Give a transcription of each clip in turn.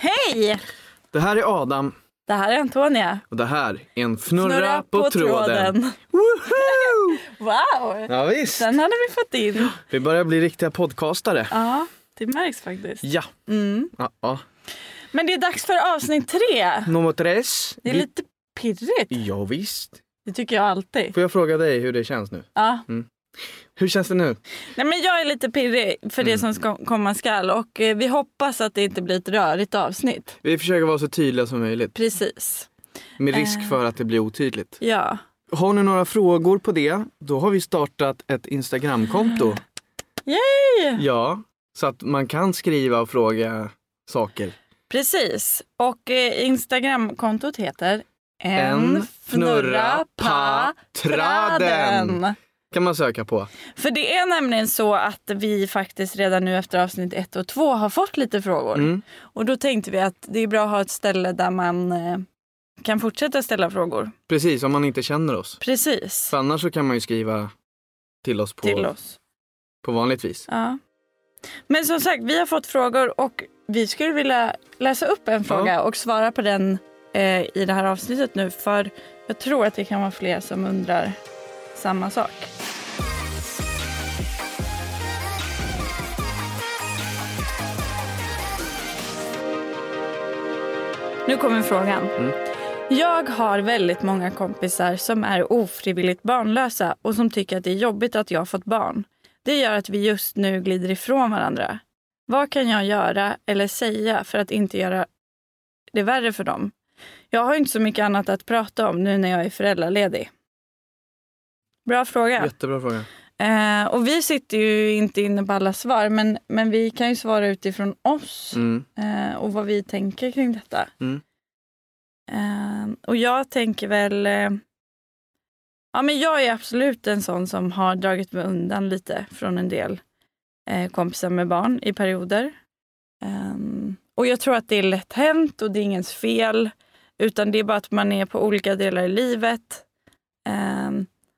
Hej! Det här är Adam Det här är Antonia. och det här är en fnurra, på, tråden. Woho! Wow! Ja, visst. Den hade vi fått in. Vi börjar bli riktiga podcastare. Ja, det märks faktiskt. Ja. Mm. ja, ja. Men det är dags för avsnitt tre. Nummer tres. Det är Vi- lite pirrigt. Ja, visst. Det tycker jag alltid. Får jag fråga dig hur det känns nu? Ja. Hur känns det nu? Nej, men jag är lite pirrig för det som ska komma skall och eh, vi hoppas att det inte blir ett rörigt avsnitt. Vi försöker vara så tydliga som möjligt Precis. med risk Eh. för att det blir otydligt. Ja. Har ni några frågor på det, då har vi startat ett Instagramkonto. Yay! Ja, så att man kan skriva och fråga saker. Precis. Och eh, Instagramkontot heter En fnurra pa traden. Kan man söka på. För det är nämligen så att vi faktiskt redan nu efter avsnitt ett och två har fått lite frågor. Mm. Och då tänkte vi att det är bra att ha ett ställe där man eh, kan fortsätta ställa frågor. Precis, om man inte känner oss. Precis. För annars så kan man ju skriva till oss på, Till oss. på vanligt vis. Ja. Men som sagt, vi har fått frågor och vi skulle vilja läsa upp en fråga och svara på den eh, i det här avsnittet nu. För jag tror att det kan vara fler som undrar samma sak. Nu kommer frågan. Mm. Jag har väldigt många kompisar som är ofrivilligt barnlösa och som tycker att det är jobbigt att jag fått barn. Det gör att vi just nu glider ifrån varandra. Vad kan jag göra eller säga för att inte göra det värre för dem? Jag har inte så mycket annat att prata om nu när jag är föräldraledig. Bra fråga. Jättebra fråga. Eh, och vi sitter ju inte inne på alla svar, men, men vi kan ju svara utifrån oss Mm. eh, och vad vi tänker kring detta. Mm. Eh, och jag tänker väl... Eh, ja, men jag är absolut en sån som har dragit mig undan lite från en del eh, kompisar med barn i perioder. Eh, och jag tror att det är lätt hänt och det är ingens fel. Utan det är bara att man är på olika delar i livet.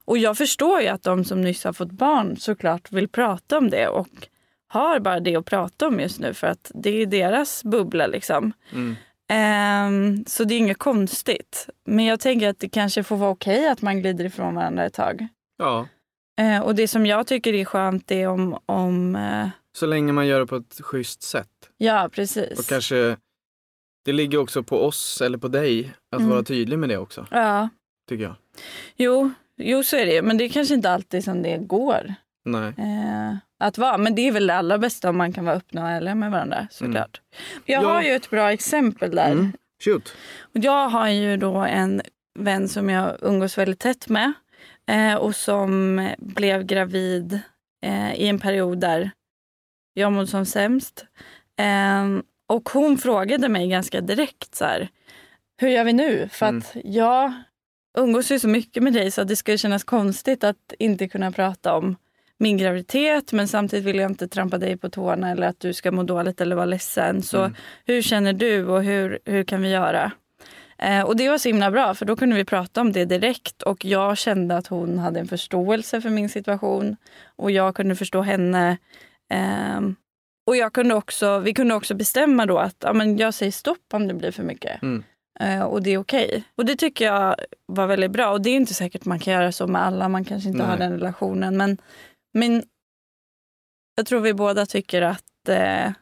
Och jag förstår ju att de som nyss har fått barn såklart vill prata om det och har bara det att prata om just nu för att det är deras bubbla liksom. Mm. Ehm, så det är inget konstigt. Men jag tänker att det kanske får vara okej att man glider ifrån varandra ett tag. Ja, Eh, och det som jag tycker är skönt är om, om eh, så länge man gör det på ett schysst sätt. ja precis. Och kanske, det ligger också på oss eller på dig att Mm. vara tydlig med det också, Ja, tycker jag. jo, jo så är det Men det är kanske inte alltid som det går eh, att vara. Men det är väl det allra bästa om man kan vara öppna och ärliga med varandra såklart. Jag Ja. har ju ett bra exempel där. Mm. Shoot. Jag har ju då en vän som jag umgås väldigt tätt med eh, och som blev gravid eh, i en period där jag mådde som sämst. Eh, och hon frågade mig ganska direkt så här, hur gör vi nu? För Mm. att jag umgås ju så mycket med dig så det skulle kännas konstigt att inte kunna prata om min graviditet men samtidigt vill jag inte trampa dig på tårna eller att du ska må dåligt eller vara ledsen. Så Mm. hur känner du och hur, hur kan vi göra? Eh, och det var så himla bra för då kunde vi prata om det direkt och jag kände att hon hade en förståelse för min situation och jag kunde förstå henne. Ehm, och jag kunde också, vi kunde också bestämma då att ja, men jag säger stopp om det blir för mycket. Mm. Eh, och det är okej. Och det tycker jag var väldigt bra. Och det är inte säkert man kan göra så med alla, man kanske inte har Nej. den relationen. Men, men jag tror vi båda tycker att eh,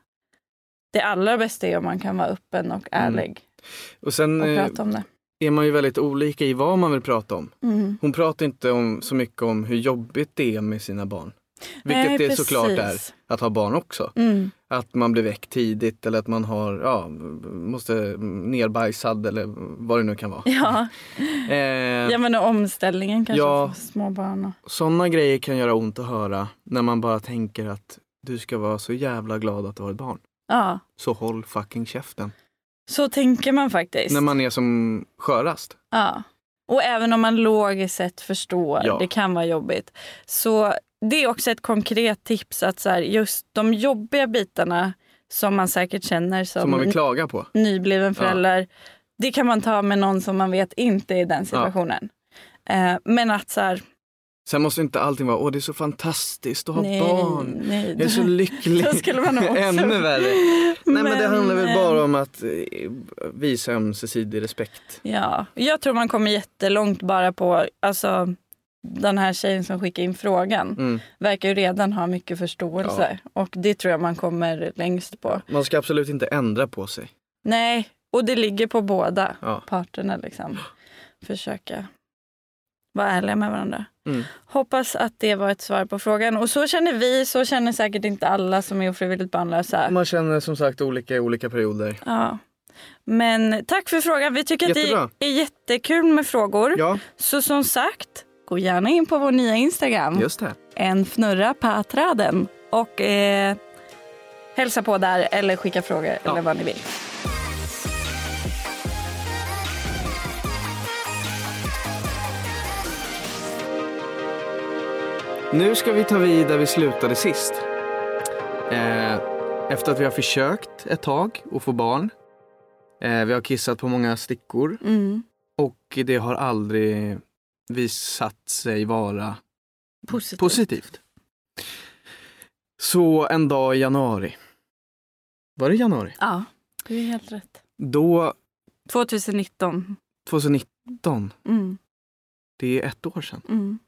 det allra bästa är om man kan vara öppen och ärlig Och sen och eh, prata om det. är man ju väldigt olika i vad man vill prata om. Mm. Hon pratar inte om, så mycket om hur jobbigt det är med sina barn. Vilket Nej, det såklart är precis. att ha barn också. Mm. Att man blir väckt tidigt eller att man har, ja, måste nerbajsad eller vad det nu kan vara. Ja. Eh, ja, men omställningen kanske Ja. för små barn. Och... Sådana grejer kan göra ont att höra när man bara tänker att du ska vara så jävla glad att du har ett barn. Ja, Så håll fucking käften. så tänker man faktiskt. När man är som skörast. Ja. Och även om man logiskt sett förstår, Ja. det kan vara jobbigt. Så det är också ett konkret tips att så här, just de jobbiga bitarna som man säkert känner som, Som man vill klaga på. nybliven förälder. Det kan man ta med någon som man vet inte är i den situationen. Eh, men att så här, Sen måste inte allting vara, åh det är så fantastiskt att ha nej, barn. nej. Jag är så lycklig. Ännu värre. Nej men det handlar väl eh, bara om att eh, visa ömsesidig respekt. Ja, jag tror man kommer jättelångt bara på, alltså den här tjejen som skickade in frågan Mm. verkar ju redan ha mycket förståelse och det tror jag man kommer längst på. Man ska absolut inte ändra på sig. Nej, och det ligger på båda Ja. parterna liksom. Försöka vara ärliga med varandra. Mm. Hoppas att det var ett svar på frågan. Och så känner vi, så känner säkert inte alla som är ofrivilligt barnlösa. Man känner som sagt olika i olika perioder. Ja. Men tack för frågan. Vi tycker Jättebra. att det är jättekul med frågor. Ja, Så som sagt, gå gärna in på vår nya Instagram. just det. En fnurra på träden. Och eh, hälsa på där eller skicka frågor Ja. eller vad ni vill. Nu ska vi ta vid där vi slutade sist. Eh, efter att vi har försökt ett tag att få barn. Eh, vi har kissat på många stickor Mm. och det har aldrig visat sig vara Positivt. positivt. Så en dag i januari. Var det januari? Ja, det är helt rätt. Då, 2019. 2019, Mm. det är ett år sedan. Mm.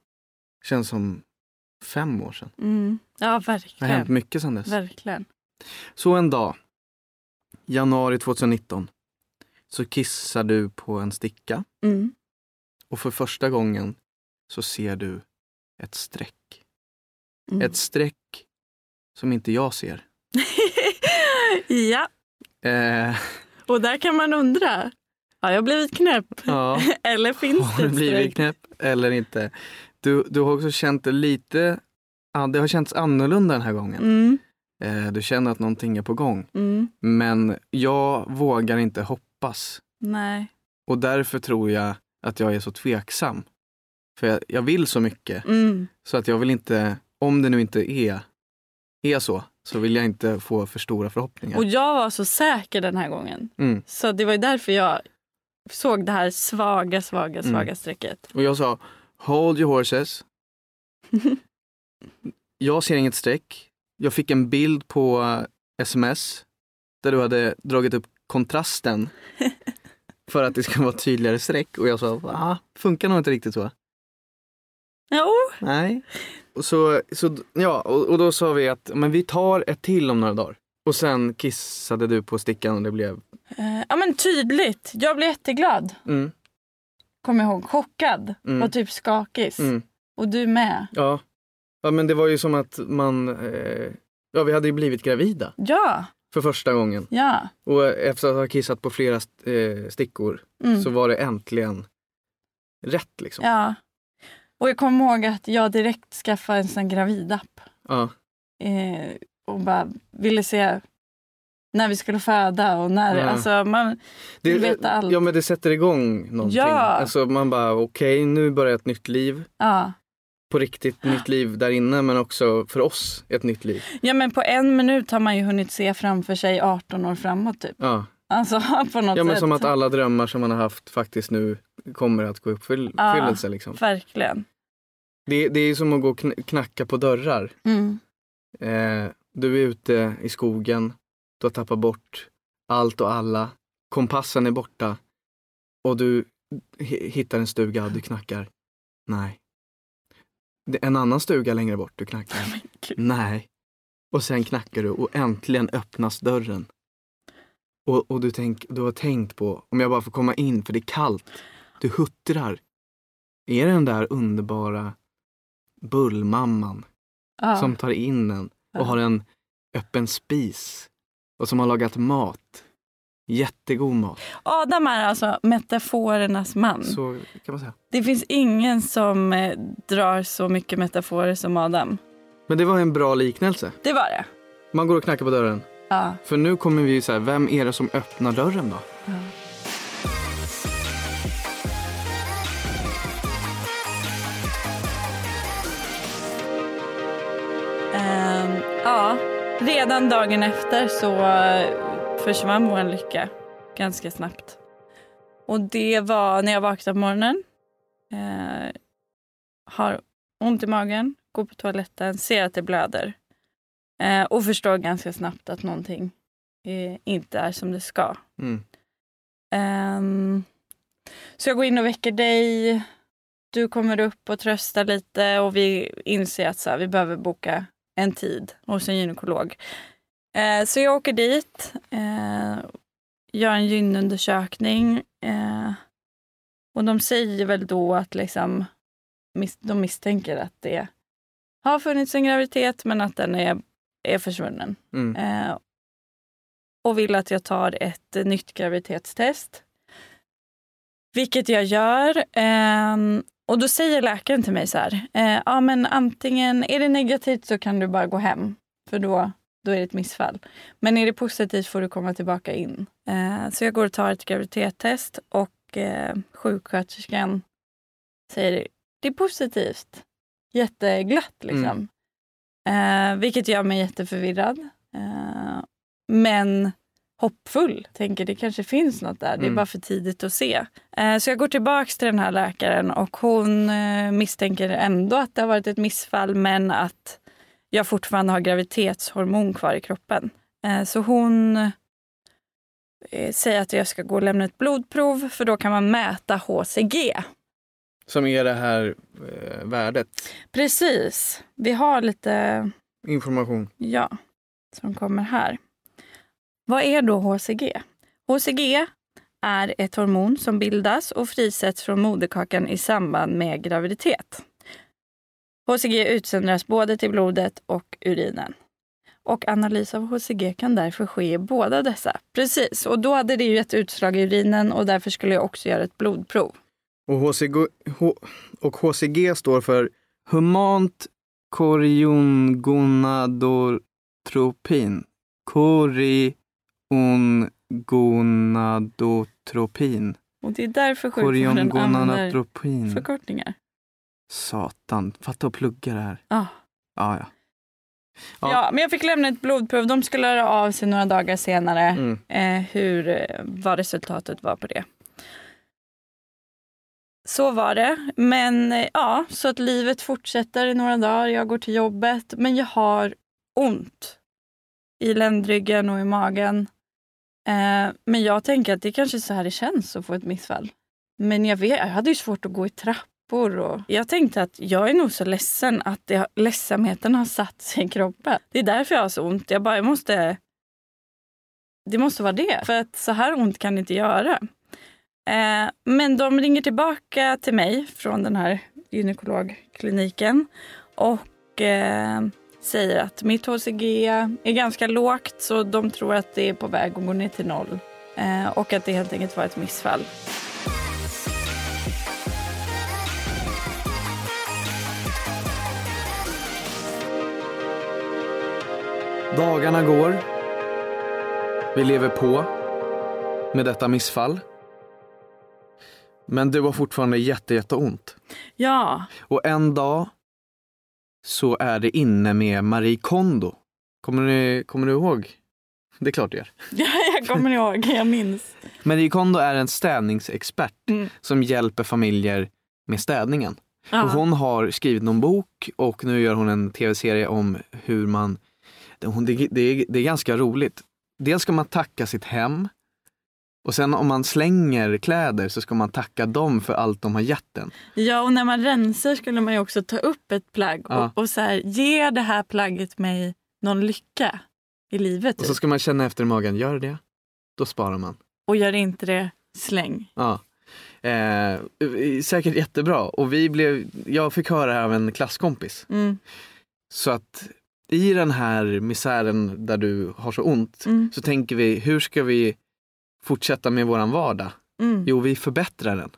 Känns som fem år sedan. Mm. Ja, Det har hänt verkligen. mycket sedan dess. Verkligen. Så en dag, januari 2019, så kissar du på en sticka Mm. Och för första gången så ser du ett streck. Mm. Ett streck som inte jag ser. ja, Eh, och där kan man undra. Har jag blivit knäpp? ja, Eller finns har det ett blivit streck? knäpp eller inte? Du, du har också känt det lite, ja, det har känts annorlunda den här gången. Mm. Eh, du känner att någonting är på gång. Mm. Men jag vågar inte hoppas. Nej. Och därför tror jag att jag är så tveksam. För jag, jag vill så mycket. Mm. Så att jag vill inte, om det nu inte är, är så, så vill jag inte få för stora förhoppningar. Och jag var så säker den här gången. Mm. Så det var ju därför jag såg det här svaga, svaga, Mm. svaga strecket. Och jag sa, hold your horses. jag ser inget streck. Jag fick en bild på eh, sms där du hade dragit upp kontrasten för att det ska vara tydligare streck. Och jag sa, va? Funkar nog inte riktigt så. Jo. Nej. Och, så, så, ja, och, och då sa vi att men vi tar ett till om några dagar. Och sen kissade du på stickan och det blev... Eh, ja men tydligt. Jag blev jätteglad. Mm, Kommer ihåg. Chockad. Mm. Och typ skakig. mm, Och du med. ja. ja, men det var ju som att man... Eh, ja, vi hade ju blivit gravida Ja. För första gången. Ja. Och efter att ha kissat på flera eh, stickor Mm. så var det äntligen rätt liksom. Ja. Och jag kommer ihåg att jag direkt skaffade en sån gravidapp. Ja. Eh, och bara ville se när vi skulle föda och när. Ja. Alltså man Det, vill veta allt. ja, men det sätter igång någonting. Ja. Alltså man bara, okej, nu börjar ett nytt liv. Ja. På riktigt nytt liv där inne, men också för oss ett nytt liv. ja men på en minut har man ju hunnit se framför sig 18 år framåt typ. Ja. Alltså på något Ja men sätt. som att alla drömmar som man har haft faktiskt nu kommer att gå i uppfyll- Ja. uppfyllelse. Liksom. Verkligen. Det, det är som att gå och kn- knacka på dörrar. Mm. Eh, du är ute i skogen, du har tappat bort allt och alla. Kompassen är borta och du hi- hittar en stuga, du knackar. Nej. En annan stuga längre bort, du knackar. Nej. Och sen knackar du och äntligen öppnas dörren. Och, och du, tänk, du har tänkt på, om jag bara får komma in för det är kallt. Du huttrar. Är det den där underbara bullmamman Ja. som tar in en och har en öppen spis och som har lagat mat. Jättegod mat. Adam är alltså metaforernas man. Så kan man säga. Det finns ingen som eh, drar så mycket metaforer som Adam. Men det var en bra liknelse. Det var det. Man går och knackar på dörren. Ja. För nu kommer vi ju så här, vem är det som öppnar dörren då? ja. Ehm, ja, redan dagen efter så eh, försvann vår lycka ganska snabbt. Och det var när jag vaknade på morgonen. Eh, har ont i magen, går på toaletten, ser att det blöder. Eh, och förstår ganska snabbt att någonting eh, inte är som det ska. Mm. Ehm, så jag går in och väcker dig. Du kommer upp och tröstar lite och vi inser att så här, vi behöver boka en tid hos en gynekolog. Eh, så jag åker dit, eh, gör en gynundersökning eh, och de säger väl då att liksom, mis- de misstänker att det har funnits en graviditet men att den är, är försvunnen. Mm. Eh, och vill att jag tar ett eh, nytt graviditetstest. Vilket jag gör. ehm, och då säger läkaren till mig så här. Eh, ja, men antingen är det negativt så kan du bara gå hem. För då, då är det ett missfall. Men är det positivt får du komma tillbaka in. Eh, så jag går och tar ett graviditetstest och eh, sjuksköterskan säger det är positivt. Jätteglatt liksom. Eh, vilket gör mig jätteförvirrad. Eh, men hoppfull. Tänker det kanske finns något där. Det är Mm. bara för tidigt att se. Eh, så jag går tillbaks till den här läkaren och hon eh, misstänker ändå att det har varit ett missfall men att jag fortfarande har graviditetshormon kvar i kroppen. Eh, så hon eh, säger att jag ska gå och lämna ett blodprov för då kan man mäta HCG. Som är det här eh, värdet. Precis. Vi har lite Information. Ja, som kommer här. Vad är då HCG? HCG är ett hormon som bildas och frisätts från moderkakan i samband med graviditet. HCG utsöndras både till blodet och urinen. Och analys av HCG kan därför ske i båda dessa. Precis, och då hade det ju ett utslag i urinen och därför skulle jag också göra ett blodprov. Och HCG, och HCG står för humant koriongonadotropin. Koriongonadotropin. Och det är därför sjukvården använder förkortningar. Satan, fatta att plugga det här. Ah. Ja, ja. Ja. Ja. men jag fick lämna ett blodprov. De skulle höra av sig några dagar senare Mm. eh, hur, vad resultatet var på det. Så var det. Men eh, ja, så att livet fortsätter i några dagar. Jag går till jobbet, men jag har ont i ländryggen och i magen. Eh, men jag tänker att det är kanske är så här det känns att få ett missfall. Men jag, vet, jag hade ju svårt att gå i trappor. Och jag tänkte att jag är nog så ledsen att det, ledsamheten har satt sig i kroppen. Det är därför jag har så ont. Jag bara, jag måste... Det måste vara det. För att så här ont kan det inte göra. Eh, men de ringer tillbaka till mig från den här gynekologkliniken och eh, säger att mitt HCG är ganska lågt så de tror att det är på väg att gå ner till noll. Eh, och att det helt enkelt var ett missfall. Dagarna går. Vi lever på med detta missfall. Men du har fortfarande jätte, jätteont. Ja, Och en dag så är det inne med Marie Kondo. Kommer du, kommer du ihåg? Det är klart du gör. jag kommer ihåg. Jag minns. Marie Kondo är en städningsexpert Mm. som hjälper familjer med städningen. Ja. Och hon har skrivit någon bok och nu gör hon en tv-serie om hur man... det- Det, det, är- ganska roligt. Dels ska man tacka sitt hem och sen om man slänger kläder så ska man tacka dem för allt de har gett en. Ja, och när man rensar skulle man ju också ta upp ett plagg Ja. och, och så här, ger det här plagget mig någon lycka i livet? Och så typ? ska man känna efter i magen, gör det? Då sparar man. Och gör inte det, släng. Ja. Eh, säkert jättebra. Och vi blev, jag fick höra det här av en klasskompis. Mm. Så att i den här misären där du har så ont Mm. så tänker vi, hur ska vi fortsätta med våran vardag? Mm. Jo, vi förbättrar den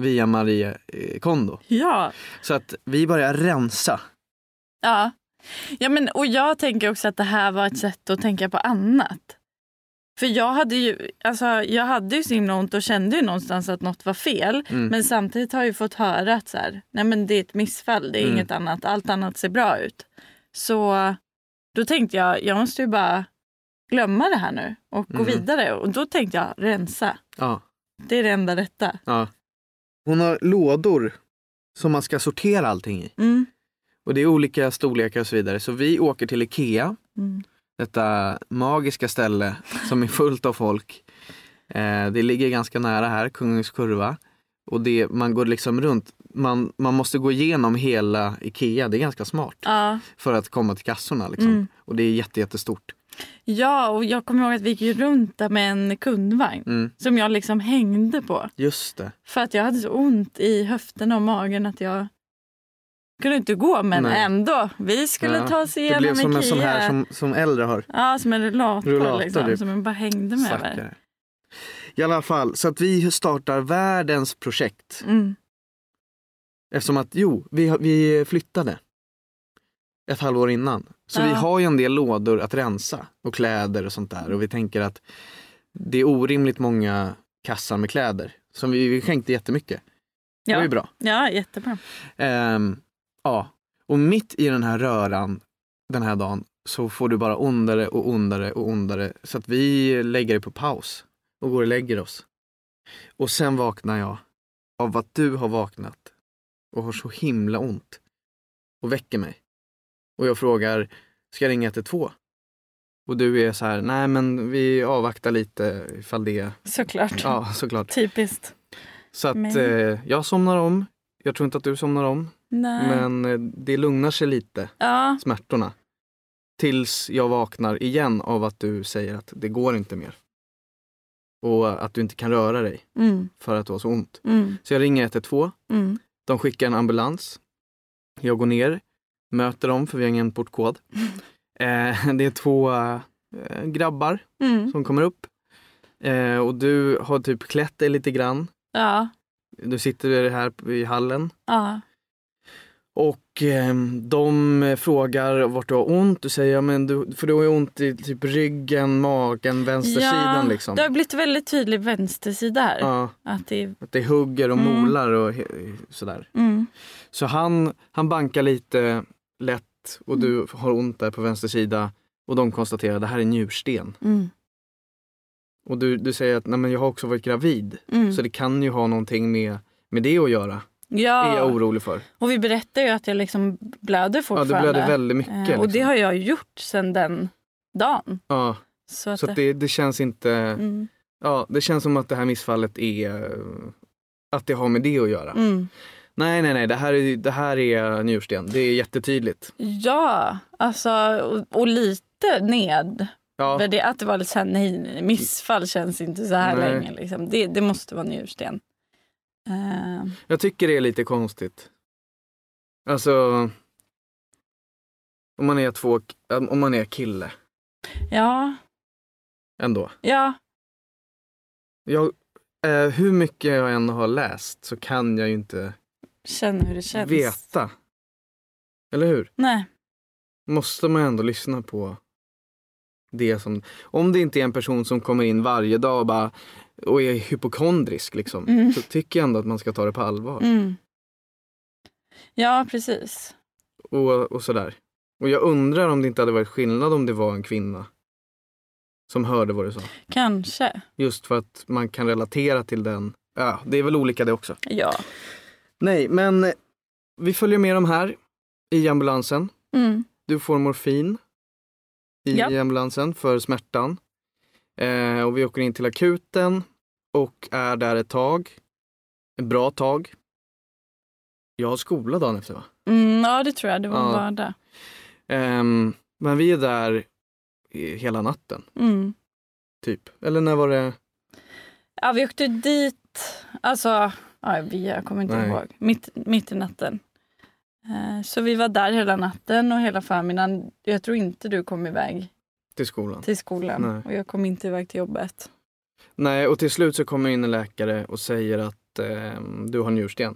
via Marie eh, Kondo. Ja. Så att vi börjar rensa. Ja. ja men, och jag tänker också att det här var ett sätt att tänka på annat. För jag hade ju, alltså, jag hade ju så himla ont och kände ju någonstans att något var fel. Mm. Men samtidigt har jag fått höra att så här, nej men det är ett missfall, det är Mm. inget annat, allt annat ser bra ut. Så då tänkte jag, jag måste ju bara glömma det här nu och gå Mm. vidare. Och då tänkte jag, rensa. Ja, Det är det enda rätta. ja. Hon har lådor som man ska sortera allting i. Mm. Och det är olika storlekar och så vidare. Så vi åker till Ikea Mm. detta magiska ställe som är fullt av folk. Eh, det ligger ganska nära här, Kungens Kurva. Och det, man går liksom runt. Man, man måste gå igenom hela Ikea, det är ganska smart. Ja. För att komma till kassorna. Liksom. Mm. Och det är jätte, jättestort. ja, och jag kommer ihåg att vi gick runt där med en kundvagn Mm. som jag liksom hängde på. Just det. För att jag hade så ont i höfterna och magen att jag kunde inte gå men Nej. ändå. Vi skulle Ja, ta oss Det igenom blev som Ikea. en sån här som, som äldre har. Ja, som en rullator, Rullator, liksom, typ. som jag bara hängde med. I alla fall, så att vi startar världens projekt. Mm. Eftersom att, jo, vi, vi flyttade ett halvår innan. Så Ja. vi har ju en del lådor att rensa och kläder och sånt där. Och vi tänker att det är orimligt många kassar med kläder. Som vi, vi skänkte jättemycket. Det var Ja. ju bra. ja, jättebra. Ehm, ja, och mitt i den här röran den här dagen så får du bara ondare och ondare och ondare. Så att vi lägger det på paus och går och lägger oss. Och sen vaknar jag av att du har vaknat och har så himla ont och väcker mig. Och jag frågar, ska jag ringa 112? Och du är så här, nej men vi avvaktar lite ifall det, Såklart. ja såklart. Typiskt. Så att Men- eh, jag somnar om, jag tror inte att du somnar om. Nej. Men eh, det lugnar sig lite, Ja, smärtorna. Tills jag vaknar igen av att du säger att det går inte mer. Och att du inte kan röra dig mm, för att du har så ont. mm, Så jag ringer 112. mm. De skickar en ambulans. Jag går ner, möter dem för vi har ingen portkod. Eh, det är två eh, grabbar Mm. som kommer upp. Eh, och du har typ klätt dig lite grann. Ja, Du sitter här i hallen. ja. Och eh, de frågar vart du har ont. Du säger, ja, men du, för du har ju ont i typ ryggen, magen, vänstersidan ja, liksom. Det har blivit väldigt tydlig vänstersida här. Ja, Att det är, att det hugger och Mm. molar och he- sådär. mm, Så han, han bankar lite lätt och du har ont där på vänster sida och de konstaterar att det här är njursten. mm, Och du, du säger att Nej, men jag har också varit gravid mm. så det kan ju ha någonting med, med det att göra. Är Ja, jag orolig för. och vi berättar ju att jag liksom blöder Ja, fortfarande. du blöder väldigt mycket. Eh, Och det liksom. har jag gjort sedan den dagen. ja, Så att, så att det, det känns inte... mm, Ja, det känns som att det här missfallet är att det har med det att göra. mm. Nej, nej, nej, det här är, det här är njursten. Det är jättetydligt. Ja, alltså och, och lite ned. Ja, För det, att det var lite så här, nej, missfall känns inte så här Nej. länge. Liksom. Det, det måste vara njursten. Eh, jag tycker det är lite konstigt. Alltså, om man är två, om man är kille ja, ändå. ja, Jag, eh, hur mycket jag än har läst så kan jag ju inte känner hur det känns. veta. Eller hur? Nej. måste man ändå lyssna på det som, om det inte är en person som kommer in varje dag och, bara, och är hypokondrisk liksom, Mm. så tycker jag ändå att man ska ta det på allvar. Mm. Ja, precis. Och, och sådär. Och jag undrar om det inte hade varit skillnad om det var en kvinna som hörde vad du sa. Kanske. Just för att man kan relatera till den. Ja, det är väl olika det också. Ja. Nej, men eh, vi följer med dem här i ambulansen. Mm. Du får morfin i Ja. ambulansen för smärtan. Eh, och vi åker in till akuten och är där ett tag. Ett bra tag. Jag har skola dagen efter va? Mm, ja, det tror jag. Det var Ja. en vardag. Ehm, men vi är där hela natten, Mm. typ. Eller när var det? Ja, vi åkte dit, alltså, ja, vi, jag kommer inte Nej. ihåg, mitt, mitt i natten. Eh, Så vi var där hela natten och hela förmiddagen. Jag tror inte du kom iväg Till skolan. till skolan Nej. och jag kom inte iväg till jobbet. Nej, och till slut så kommer in en läkare och säger att ehm, du har njursten.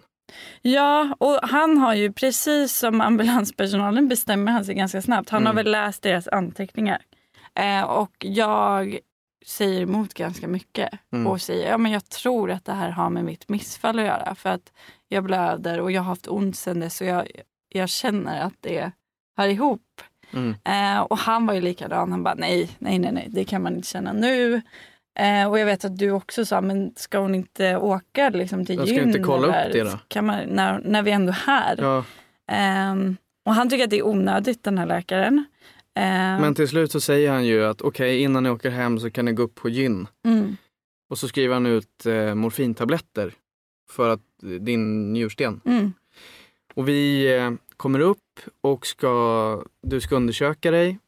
Ja, och han har ju precis som ambulanspersonalen bestämmer han sig ganska snabbt. Han har Mm. väl läst deras anteckningar. Eh, och jag säger emot ganska mycket Mm. och säger ja, men jag tror att det här har med mitt missfall att göra. För att jag blöder och jag har haft ont sen dess och jag, jag känner att det hör ihop. Mm. Eh, och han var ju likadan. Han bara nej, nej, nej, nej, det kan man inte känna nu. Eh, och jag vet att du också sa, men ska hon inte åka liksom, till Jag ska gyn? inte kolla upp eller det då? Kan man, när, när vi ändå är här. Ja, Ehm, och han tycker att det är onödigt den här läkaren. Eh, Men till slut så säger han ju att okej, innan ni åker hem så kan ni gå upp på gyn. mm, Och så skriver han ut eh, morfintabletter för att din njursten. mm, Och vi eh, kommer upp och ska, du ska undersöka dig.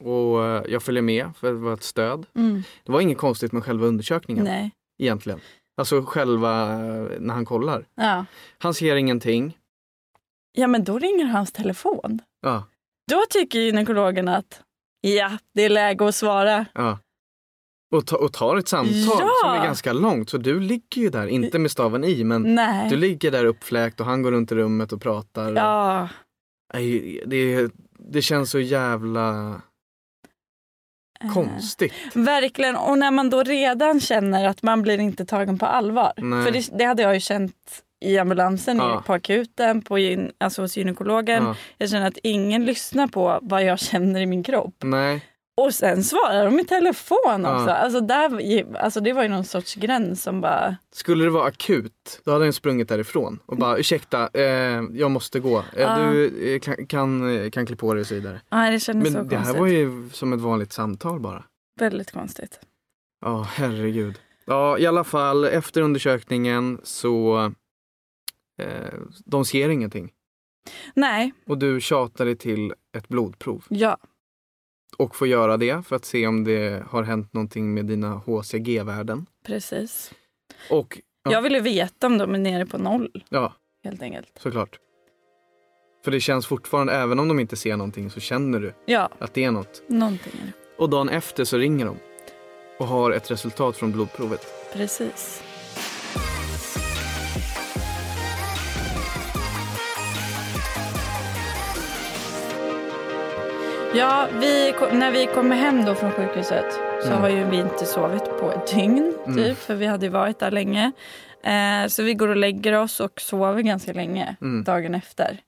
Och eh, jag följer med för att vara ett stöd. mm. Det var inget konstigt med själva undersökningen Nej. egentligen. Alltså själva eh, när han kollar. Ja. Han ser ingenting. ja, men då ringer hans telefon. Ja, Då tycker gynekologen att ja, det är läge att svara. ja. Och, ta, och tar ett samtal Ja! som är ganska långt. Så du ligger ju där, inte med staven i, men Nej. du ligger där uppfläkt och han går runt i rummet och pratar. Ja, Nej, det, det känns så jävla eh, konstigt. Verkligen. Och när man då redan känner att man blir inte tagen på allvar. Nej. För det, det hade jag ju känt i ambulansen, Ja. på akuten, på, gyn- alltså hos gynekologen. Ja. Jag känner att ingen lyssnar på vad jag känner i min kropp. Nej, Och sen svarar de i telefon Ja. också. Alltså, där, alltså det var ju någon sorts gräns som bara... skulle det vara akut, då hade han sprungit därifrån och bara ursäkta, eh, jag måste gå. Eh, Ja. Du eh, kan, kan, eh, kan klä på dig och så vidare. Nej, det kändes så Men det här var ju som ett vanligt samtal bara. Väldigt konstigt. Ja, herregud. Ja, i alla fall efter undersökningen så eh, de ser ingenting. Nej, Och du tjatar dig till ett blodprov ja. Och får göra det för att se om det har hänt någonting med dina HCG-värden. Precis. Och Ja. Jag ville veta om de är nere på noll, ja, helt enkelt. såklart. För det känns fortfarande, även om de inte ser någonting så känner du Ja, att det är något. någonting är det. Och dagen efter så ringer de och har ett resultat från blodprovet. Precis. Ja, vi, när vi kommer hem då från sjukhuset så Mm. har ju vi inte sovit på ett dygn, typ, Mm. för vi hade ju varit där länge. Eh, så vi går och lägger oss och sover ganska länge Mm. dagen efter.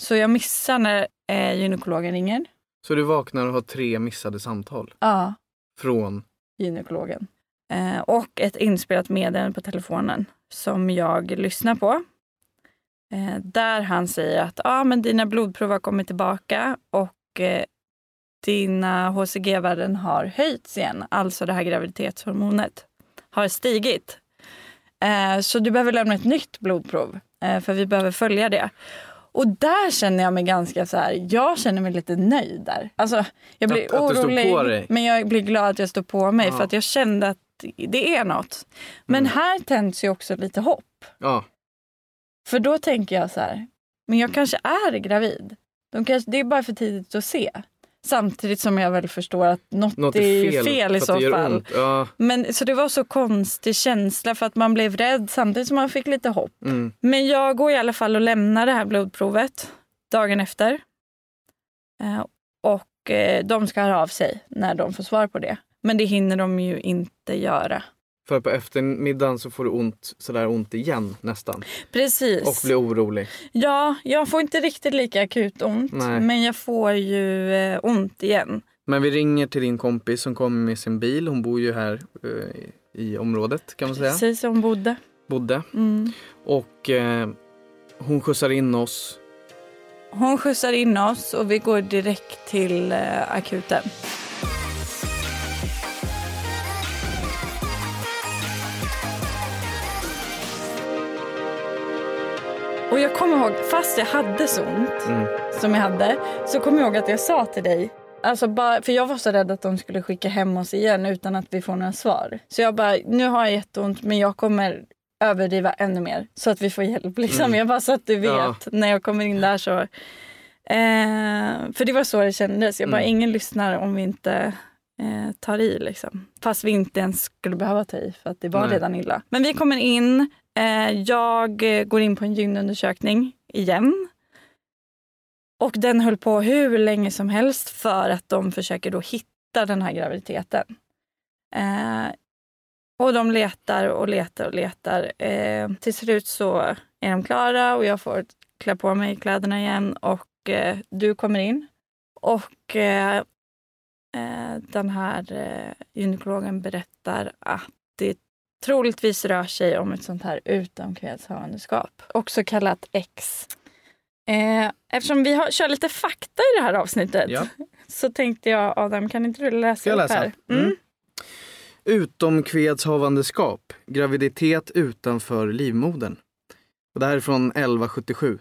Så jag missar när eh, gynekologen ringer. Så du vaknar och har tre missade samtal Ja, från gynekologen. Eh, och ett inspelat meddelande på telefonen som jag lyssnar på. Eh, där han säger att ah, men dina blodprov har kommit tillbaka och eh, dina HCG-värden har höjts igen. Alltså det här graviditetshormonet har stigit. Eh, så du behöver lämna ett nytt blodprov eh, för vi behöver följa det. Och där känner jag mig ganska så här, jag känner mig lite nöjd där. Alltså, jag blir Att- att orolig dig. men jag blir glad att jag står på mig Ja. för att jag kände att det är något. Men Mm. här tänds ju också lite hopp. Ja, För då tänker jag så här, men jag kanske är gravid. De kanske, det är bara för tidigt att se. Samtidigt som jag väl förstår att något, något är fel, fel i så fall. Ja, Men, så det var så konstig känsla för att man blev rädd samtidigt som man fick lite hopp. mm. Men jag går i alla fall och lämnar det här blodprovet dagen efter. Eh, och eh, de ska höra av sig när de får svar på det. Men det hinner de ju inte göra. För på eftermiddagen så får du ont, sådär ont igen nästan. Precis. Och blir orolig. Ja, jag får inte riktigt lika akut ont. Nej. Men jag får ju eh, ont igen. Men vi ringer till din kompis som kommer med sin bil. Hon bor ju här eh, i- området kan man säga. Precis som bodde. Bodde. Mm. Och eh, hon skjutsar in oss. Hon skjutsar in oss och vi går direkt till eh, akuten. Och jag kommer ihåg, fast jag hade så ont Mm. som jag hade, så kommer jag ihåg att jag sa till dig, alltså bara, för jag var så rädd att de skulle skicka hem oss igen utan att vi får några svar. Så jag bara, nu har jag jätteont men jag kommer överdriva ännu mer så att vi får hjälp. Liksom. Mm. Jag bara så att du vet, Ja. när jag kommer in där så. Eh, för det var så det kändes. Jag bara, Mm. ingen lyssnar om vi inte eh, tar i. Liksom. Fast vi inte ens skulle behöva ta i för att det var Nej. redan illa. Men vi kommer in. Eh, jag går in på en gynundersökning igen. Och den höll på hur länge som helst för att de försöker då hitta den här graviditeten. Eh, och de letar och letar och letar. Eh, till slut så är de klara och jag får klä på mig kläderna igen och eh, du kommer in. Och eh, eh den här eh, gynekologen berättar att troligtvis rör sig om ett sånt här utomkvedshavandeskap, också kallat X. Eh, eftersom vi har, kör lite fakta i det här avsnittet Ja. så tänkte jag Adam, kan inte du läsa upp läsa? här? Mm. Utomkvedshavandeskap, graviditet utanför livmodern. Och det här är från 1177.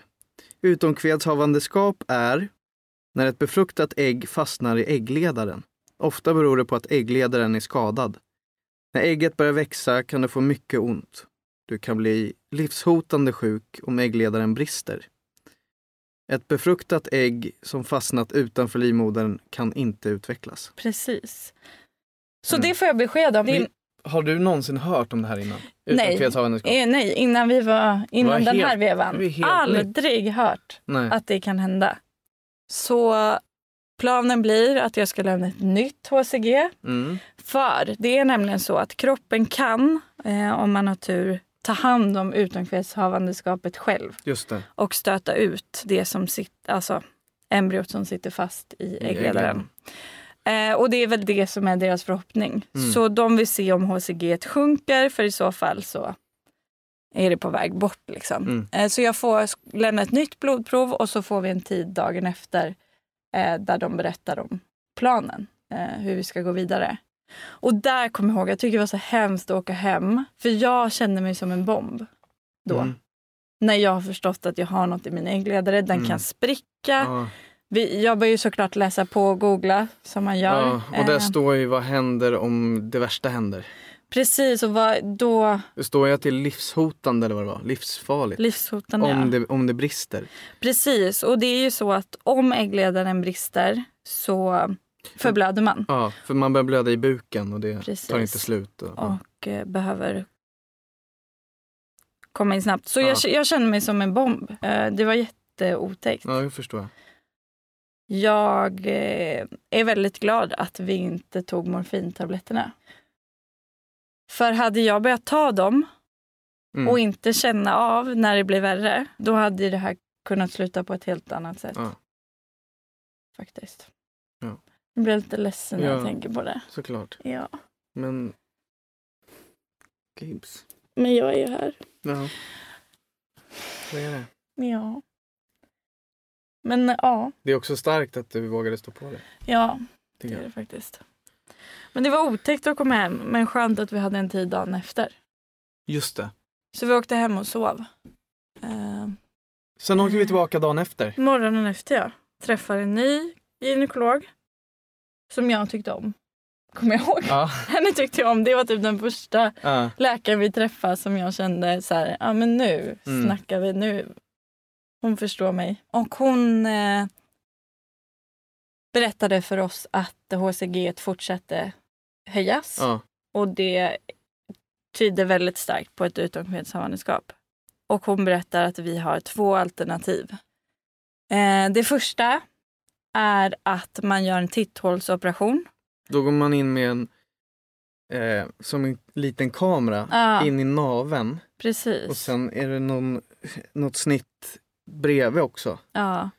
Utomkvedshavandeskap är när ett befruktat ägg fastnar i äggledaren. Ofta beror det på att äggledaren är skadad. När ägget börjar växa kan du få mycket ont. Du kan bli livshotande sjuk om äggledaren brister. Ett befruktat ägg som fastnat utanför livmodern kan inte utvecklas. Precis. Så Mm. det får jag besked om. Vill- Har du någonsin hört om det här innan? Nej. Eh, nej, innan vi var innan Var den helt- här vevan. Aldrig hört Nej. att det kan hända. Så planen blir att jag ska lämna ett nytt HCG. Mm. För det är nämligen så att kroppen kan, eh, om man har tur, ta hand om utomkvedshavandeskapet själv Just det. och stöta ut det som sitter, alltså embryot som sitter fast i äggledaren. Eh, och det är väl det som är deras förhoppning. Mm. Så de vill se om HCG sjunker för i så fall så är det på väg bort. Liksom. Mm. Eh, så jag får lämna ett nytt blodprov och så får vi en tid dagen efter eh, där de berättar om planen, eh, hur vi ska gå vidare. Och där kommer jag ihåg, jag tycker det var så hemskt att åka hem. För jag kände mig som en bomb då. Mm. När jag har förstått att jag har något i min äggledare, den Mm. kan spricka. Ja. Vi, jag börjar ju såklart läsa på och googla som man gör. Ja, och där Eh, står ju vad händer om det värsta händer. Precis, och vad, då står det är livshotande eller vad det var, livsfarligt. livshotande. om, det, om det brister. Precis, och det är ju så att om äggledaren brister så förblöder man Ja, för man börjar blöda i buken och det Precis. tar inte slut. Och, ja. och eh, behöver komma in snabbt. Så Ja. jag, jag känner mig som en bomb. Eh, det var jätteotäckt. ja, det förstår jag. Jag eh, är väldigt glad att vi inte tog morfintabletterna. För hade jag börjat ta dem Mm. och inte känna av när det blev värre, då hade det här kunnat sluta på ett helt annat sätt. Ja. Faktiskt. Ja. Jag blir lite ledsen när jag Ja. tänker på det. Såklart. Ja. Men... Gibbs. Men jag är ju här. Ja. Så är det. Ja. Men ja, Det är också starkt att du vågade stå på det. ja det är det jag. faktiskt. Men det var otäckt att komma hem, men skönt att vi hade en tid dagen efter. Just det. Så vi åkte hem och sov. Eh, Sen åkte vi tillbaka dagen efter. morgonen efter jag träffade en ny gynekolog som jag tyckte om. Kommer jag ihåg. Ja. Henne tyckte jag om. Det var typ den första ja. läkaren vi träffade som jag kände så här, ja men nu Mm. snackar vi, nu. Hon förstår mig. Och hon eh, berättade för oss att HCG fortsatte höjas ja. och det tyder väldigt starkt på ett utomkvedshavandeskap. Och hon berättar att vi har två alternativ. Eh, det första är att man gör en titthålsoperation. Då går man in med en eh, som en liten kamera Ja, in i naven precis. och sen är det någon, något snitt bredvid också. ja.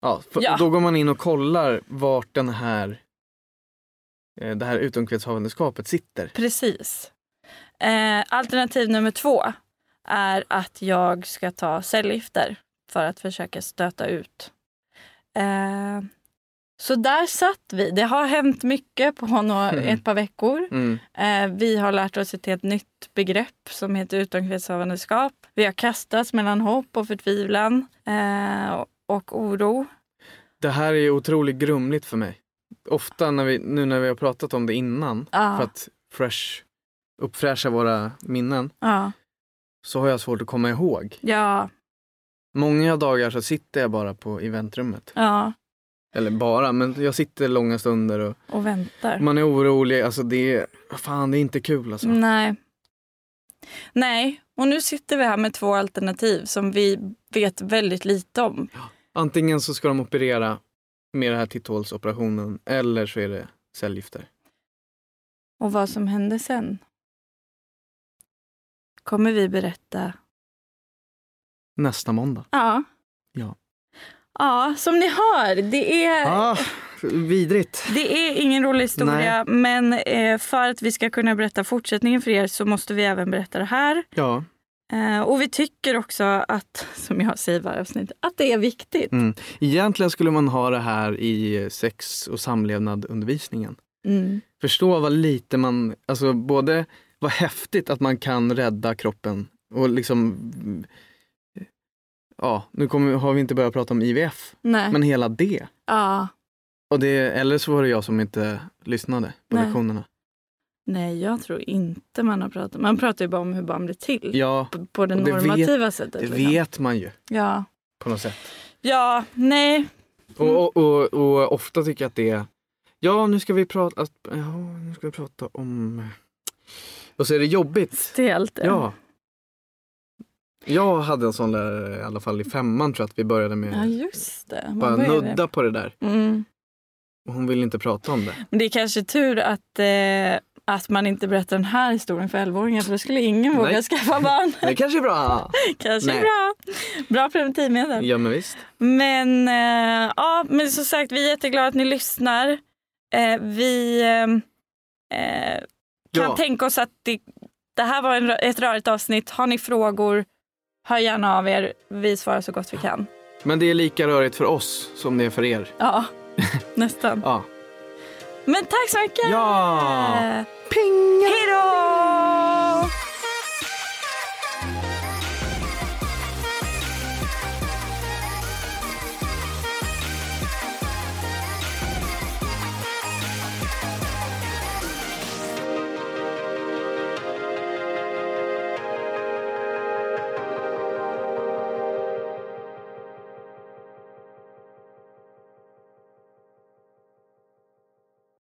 Ja, Ja. Då går man in och kollar vart den här eh, det här utomkvedshavandeskapet sitter. Precis. Eh, alternativ nummer två är att jag ska ta cellgifter för att försöka stöta ut. Eh, så där satt vi. Det har hänt mycket på några, Mm. ett par veckor. Mm. Eh, vi har lärt oss ett helt nytt begrepp som heter utomkvedshavandeskap. Vi har kastats mellan hopp och förtvivlan eh, och oro. Det här är otroligt grumligt för mig. Ofta när vi, nu när vi har pratat om det innan Ja, för att fresh, uppfräscha våra minnen ja, så har jag svårt att komma ihåg. ja, Många dagar så sitter jag bara på eventrummet. ja, Eller bara, men jag sitter långa stunder och och väntar. man är orolig. Alltså det är, fan det är inte kul alltså. Nej. Nej, och nu sitter vi här med två alternativ som vi vet väldigt lite om. Antingen så ska de operera med den här titthålsoperationen eller så är det cellgifter. Och vad som händer sen kommer vi berätta. Nästa måndag. Ja. Ja. Ja, som ni hör, det är, Ah, vidrigt. det är ingen rolig historia. Men eh, för att vi ska kunna berätta fortsättningen för er så måste vi även berätta det här. Ja, och vi tycker också att, som jag säger varje avsnitt, att det är viktigt. Mm. Egentligen skulle man ha det här i sex och samlevnadundervisningen. Mm. Förstå vad lite man, alltså både vad häftigt att man kan rädda kroppen och liksom Ja, nu kommer, har vi inte börjat prata om IVF, Nej. men hela det. Ja. Och det. Eller så var det jag som inte lyssnade på Nej. lektionerna. Nej, jag tror inte man har pratat. Man pratar ju bara om hur barn blir till. Ja, På, på det det vet- normativa sättet. det liksom. vet man ju Ja. på något sätt. ja, nej. Mm. Och, och, och, och ofta tycker jag att det är Ja, nu ska vi prata, att, ja, nu ska vi prata om Och så är det jobbigt. Stelt. Ja. Jag hade en sån där i alla fall i femman tror jag att vi började med. Ja, just det. Man bara nudda på det där. Mm. Och hon ville inte prata om det. Men det är kanske tur att, eh, att man inte berättar den här historien för 11-åringar för då skulle ingen våga Nej. skaffa barn. Det kanske är bra. kanske Nej. bra. Bra preventivmedel. Ja men visst. Men, eh, ja, men som sagt, vi är jätteglada att ni lyssnar. Eh, vi eh, eh, kan Ja. tänka oss att det, det här var en, ett rörigt avsnitt. Har ni frågor, hör gärna av er. Vi svarar så gott vi kan. Men det är lika rörigt för oss som det är för er. Ja, nästan. Ja. Men tack så mycket! Ja! Ping! Hej då!